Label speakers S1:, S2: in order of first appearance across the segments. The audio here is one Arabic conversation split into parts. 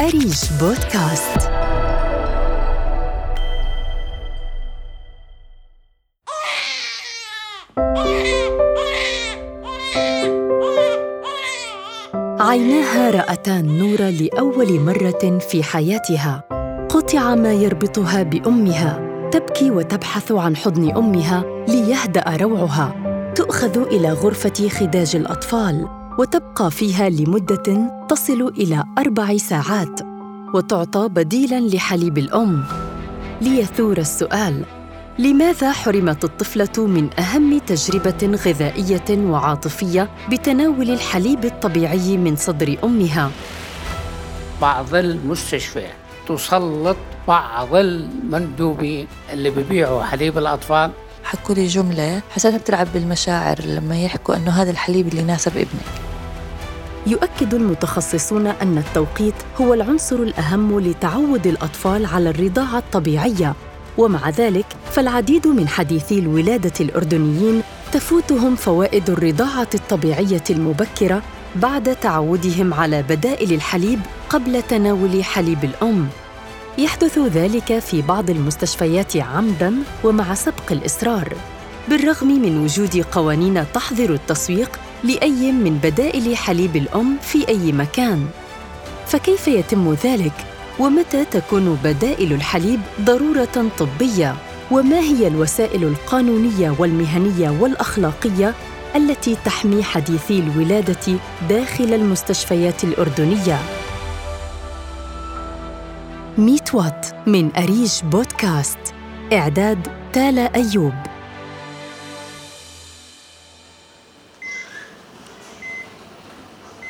S1: أريج بودكاست عيناها رأتا النور لأول مرة في حياتها. قطع ما يربطها بأمها. تبكي وتبحث عن حضن أمها ليهدأ روعها. تؤخذ إلى غرفة خداج الأطفال. وتبقى فيها لمدة تصل إلى أربع ساعات وتعطى بديلاً لحليب الأم. ليثور السؤال لماذا حرمت الطفلة من أهم تجربة غذائية وعاطفية بتناول الحليب الطبيعي من صدر أمها؟
S2: بعض المستشفيات تسلط بعض المندوبين اللي بيبيعوا حليب الأطفال.
S3: حكوا لي جملة حسيتها بتلعب بالمشاعر لما يحكوا إنه هذا الحليب اللي يناسب ابنك
S1: يؤكد المتخصصون أن التوقيت هو العنصر الأهم لتعود الأطفال على الرضاعة الطبيعية. ومع ذلك فالعديد من حديثي الولادة الأردنيين تفوتهم فوائد الرضاعة الطبيعية المبكرة بعد تعودهم على بدائل الحليب قبل تناول حليب الأم. يحدث ذلك في بعض المستشفيات عمدا ومع سبق الإصرار. بالرغم من وجود قوانين تحظر التسويق لأي من بدائل حليب الأم في أي مكان. فكيف يتم ذلك؟ ومتى تكون بدائل الحليب ضرورة طبية؟ وما هي الوسائل القانونية والمهنية والأخلاقية التي تحمي حديثي الولادة داخل المستشفيات الأردنية؟ ميت وات من أريج بودكاست. إعداد تالا أيوب.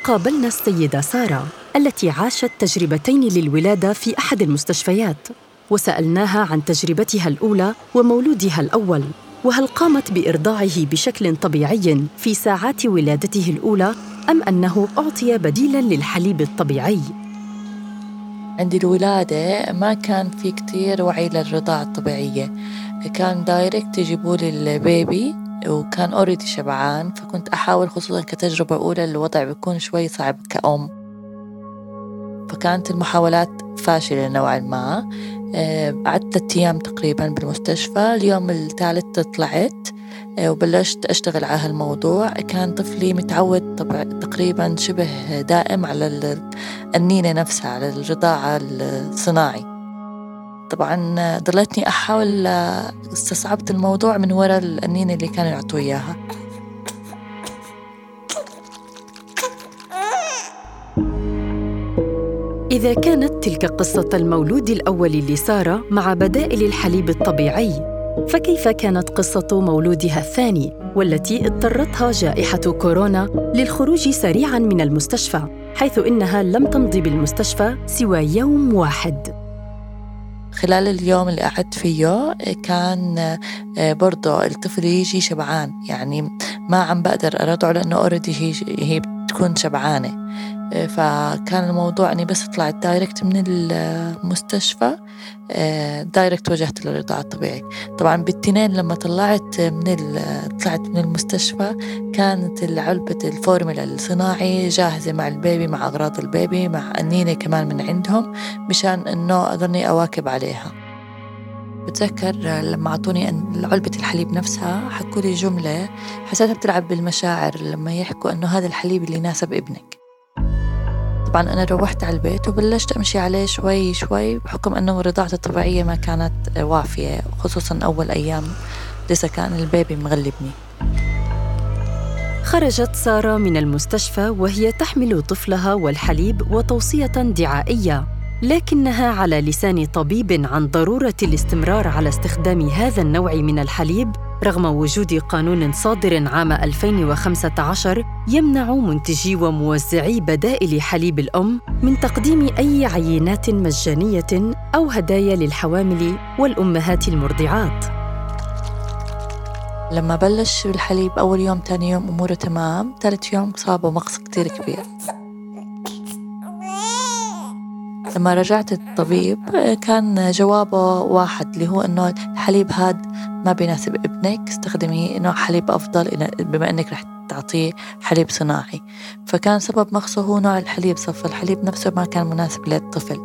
S1: قابلنا السيدة سارة التي عاشت تجربتين للولادة في أحد المستشفيات وسألناها عن تجربتها الأولى ومولودها الأول وهل قامت بإرضاعه بشكل طبيعي في ساعات ولادته الأولى أم أنه أعطي بديلاً للحليب الطبيعي.
S3: عند الولادة ما كان في كتير وعي للرضاعة الطبيعية كان direct يجيبوا لي ال baby وكان أوريدي شبعان فكنت أحاول خصوصا كتجربة أولى الوضع بيكون شوي صعب كأم. فكانت المحاولات فاشلة نوعا ما. قعدت ثلاثة أيام تقريبا بالمستشفى. اليوم الثالث طلعت آه، وبلشت أشتغل على هالموضوع. كان طفلي متعود تقريبا شبه دائم على النينة نفسها على الرضاعة الصناعي. طبعا ضلتني أحاول آه، استصعبت الموضوع من وراء النينة اللي كانوا يعطوا إياها
S1: إذا كانت تلك قصة المولود الأول لسارة مع بدائل الحليب الطبيعي، فكيف كانت قصة مولودها الثاني والتي اضطرتها جائحة كورونا للخروج سريعاً من المستشفى، حيث إنها لم تمضي بالمستشفى سوى يوم واحد.
S3: خلال اليوم اللي قعدت فيه كان آه، برضه الطفل يجي شبعان. يعني ما عم بقدر أرضعه لأنه already هي هي بتكون شبعانة. فكان الموضوع أني بس طلعت direct من المستشفى. direct وجهت للرضاعة الطبيعي. طبعا بالتنين لما طلعت من طلعت من المستشفى كانت علبة الفورمولا الصناعي جاهزة مع ال baby مع أغراض ال baby مع النينة كمان من عندهم مشان إنه أضلني أواكب عليها. بتذكر لما أعطوني علبة الحليب نفسها حكوا لي جملة حسيتها بتلعب بالمشاعر لما يحكوا إنه هذا الحليب اللي يناسب ابنك. طبعا أنا روحت على البيت وبلشت أمشي عليه شوي شوي بحكم أنه رضاعتي الطبيعية ما كانت وافية خصوصا أول أيام لسه كان البيبي مغلبني.
S1: خرجت سارة من المستشفى وهي تحمل طفلها والحليب وتوصية دعائية. لكنها على لسان طبيب عن ضرورة الاستمرار على استخدام هذا النوع من الحليب رغم وجود قانون صادر عام 2015 يمنع منتجي وموزعي بدائل حليب الأم من تقديم أي عينات مجانية أو هدايا للحوامل والأمهات المرضعات.
S3: لما بلش بالحليب أول يوم تاني يوم أموره تمام ثالث يوم صابه مقص كتير كبير. لما رجعت الطبيب كان جوابه واحد اللي هو إنه الحليب هاد ما بيناسب ابنك استخدمي نوع حليب أفضل بما إنك رح تعطيه حليب صناعي. فكان سبب مخصه هو نوع الحليب صف الحليب نفسه ما كان مناسب للطفل.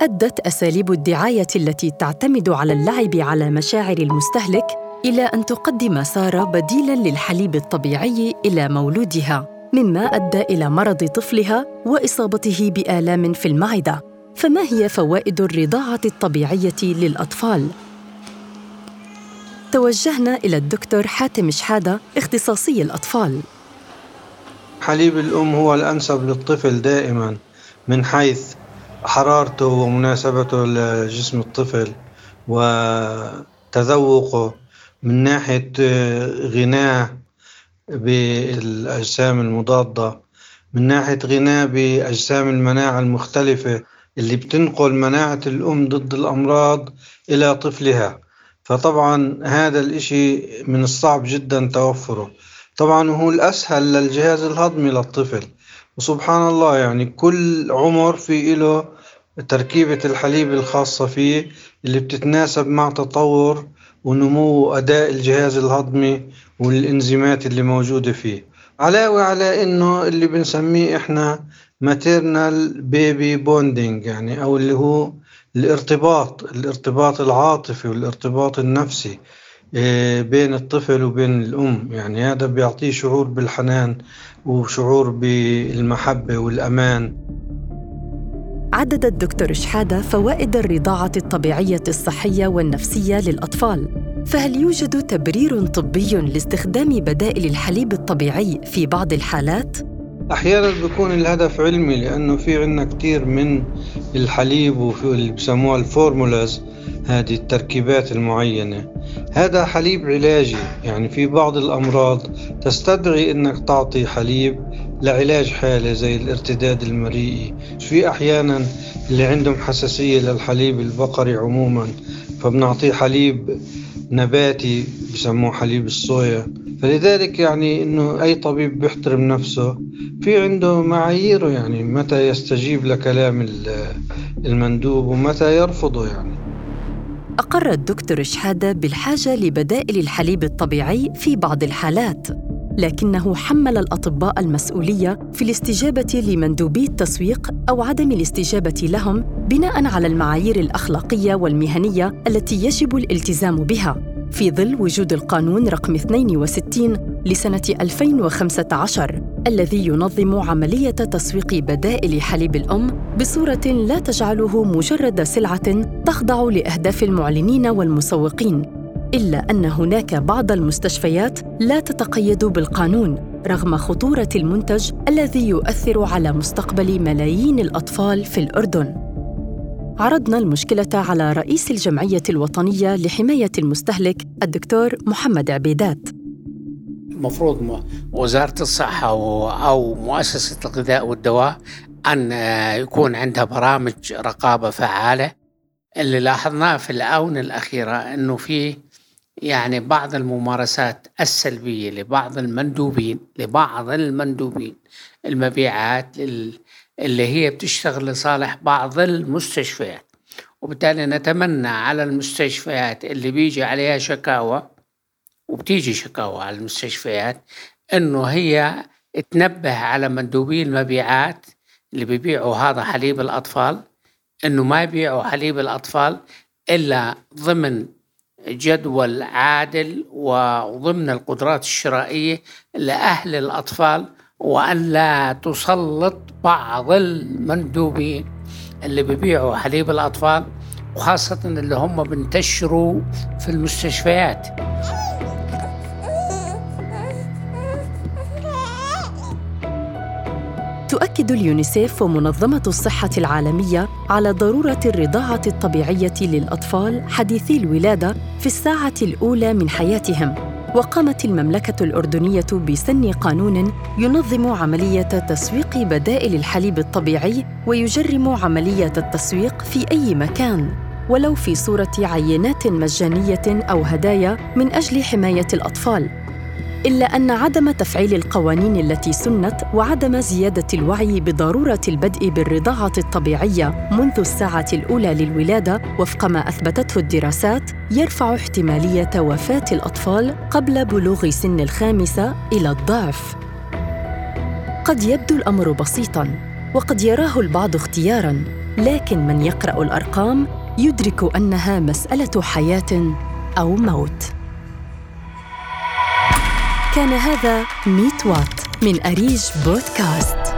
S1: أدت أساليب الدعاية التي تعتمد على اللعب على مشاعر المستهلك إلى أن تقدم سارة بديلا للحليب الطبيعي إلى مولودها مما أدى إلى مرض طفلها وإصابته بآلام في المعدة. فما هي فوائد الرضاعة الطبيعية للأطفال؟ توجهنا إلى الدكتور حاتم شحادة اختصاصي الأطفال.
S4: حليب الأم هو الأنسب للطفل دائما من حيث حرارته ومناسبته لجسم الطفل وتذوقه. من ناحية غناه بالأجسام المضادة من ناحية غناه بأجسام المناعة المختلفة اللي بتنقل مناعة الأم ضد الأمراض إلى طفلها. فطبعا هذا الإشي من الصعب جدا توفره. طبعا هو الأسهل للجهاز الهضمي للطفل. وسبحان الله يعني كل عمر في له تركيبة الحليب الخاصة فيه اللي بتتناسب مع تطور ونمو أداء الجهاز الهضمي والإنزيمات اللي موجودة فيه. علاوة على إنه اللي بنسميه إحنا maternal baby bonding يعني أو اللي هو الارتباط الارتباط العاطفي والارتباط النفسي آه، بين الطفل وبين الأم. يعني هذا بيعطيه شعور بالحنان وشعور بالمحبة والأمان.
S1: عدد الدكتور شحادة فوائد الرضاعة الطبيعية الصحية والنفسية للأطفال فهل يوجد تبرير طبي لاستخدام بدائل الحليب الطبيعي في بعض الحالات؟
S4: أحيانا بيكون الهدف علمي لأنه في عنا كتير من الحليب واللي بسموها الفورمولاز هذه التركيبات المعينة هذا حليب علاجي يعني في بعض الأمراض تستدعي أنك تعطي حليب لعلاج حالة زي الارتداد المريئي في أحيانا اللي عندهم حساسية للحليب البقري عموما فبنعطيه حليب نباتي بسموه حليب الصويا. فلذلك يعني إنه أي طبيب بيحترم نفسه. في عنده معاييره يعني متى يستجيب لكلام المندوب ومتى يرفضه يعني.
S1: أقر الدكتور شحادة بالحاجة لبدائل الحليب الطبيعي في بعض الحالات. لكنه حمل الأطباء المسؤولية في الاستجابة لمندوبي التسويق أو عدم الاستجابة لهم بناء على المعايير الأخلاقية والمهنية التي يجب الالتزام بها. في ظل وجود القانون رقم 62 لسنة 2015 الذي ينظم عملية تسويق بدائل حليب الأم بصورة لا تجعله مجرد سلعة تخضع لأهداف المعلنين والمسوقين. إلا أن هناك بعض المستشفيات لا تتقيد بالقانون رغم خطورة المنتج الذي يؤثر على مستقبل ملايين الأطفال في الأردن. عرضنا المشكلة على رئيس الجمعية الوطنية لحماية المستهلك الدكتور محمد عبيدات.
S2: المفروض وزارة الصحة أو مؤسسة الغذاء والدواء أن يكون عندها برامج رقابة فعالة. اللي لاحظناه في الآونة الأخيرة أنه في يعني بعض الممارسات السلبية لبعض المندوبين لبعض المندوبين. المبيعات اللي هي بتشتغل لصالح بعض المستشفيات. وبالتالي نتمنى على المستشفيات اللي بيجي عليها شكاوى وبتيجي شكاوى على المستشفيات إنه هي تنبه على مندوبي المبيعات اللي بيبيعوا هذا حليب الأطفال إنه ما يبيعوا حليب الأطفال إلا ضمن جدول عادل وضمن القدرات الشرائية لأهل الأطفال وأن لا تسلط بعض المندوبين اللي بيبيعوا حليب الأطفال وخاصة اللي هم بنتشروا في المستشفيات.
S1: تؤكد اليونيسيف ومنظمة الصحة العالمية على ضرورة الرضاعة الطبيعية للأطفال حديثي الولادة في الساعة الأولى من حياتهم. وقامت المملكة الأردنية بسن قانون ينظم عملية تسويق بدائل الحليب الطبيعي ويجرم عملية التسويق في أي مكان ولو في صورة عينات مجانية أو هدايا من أجل حماية الأطفال. إلا أن عدم تفعيل القوانين التي سنت وعدم زيادة الوعي بضرورة البدء بالرضاعة الطبيعية منذ الساعة الأولى للولادة وفق ما أثبتته الدراسات يرفع احتمالية وفاة الأطفال قبل بلوغ سن الخامسة إلى الضعف. قد يبدو الأمر بسيطا وقد يراه البعض اختيارا لكن من يقرأ الأرقام يدرك أنها مسألة حياة أو موت. كان هذا 100 وات من أريج بودكاست.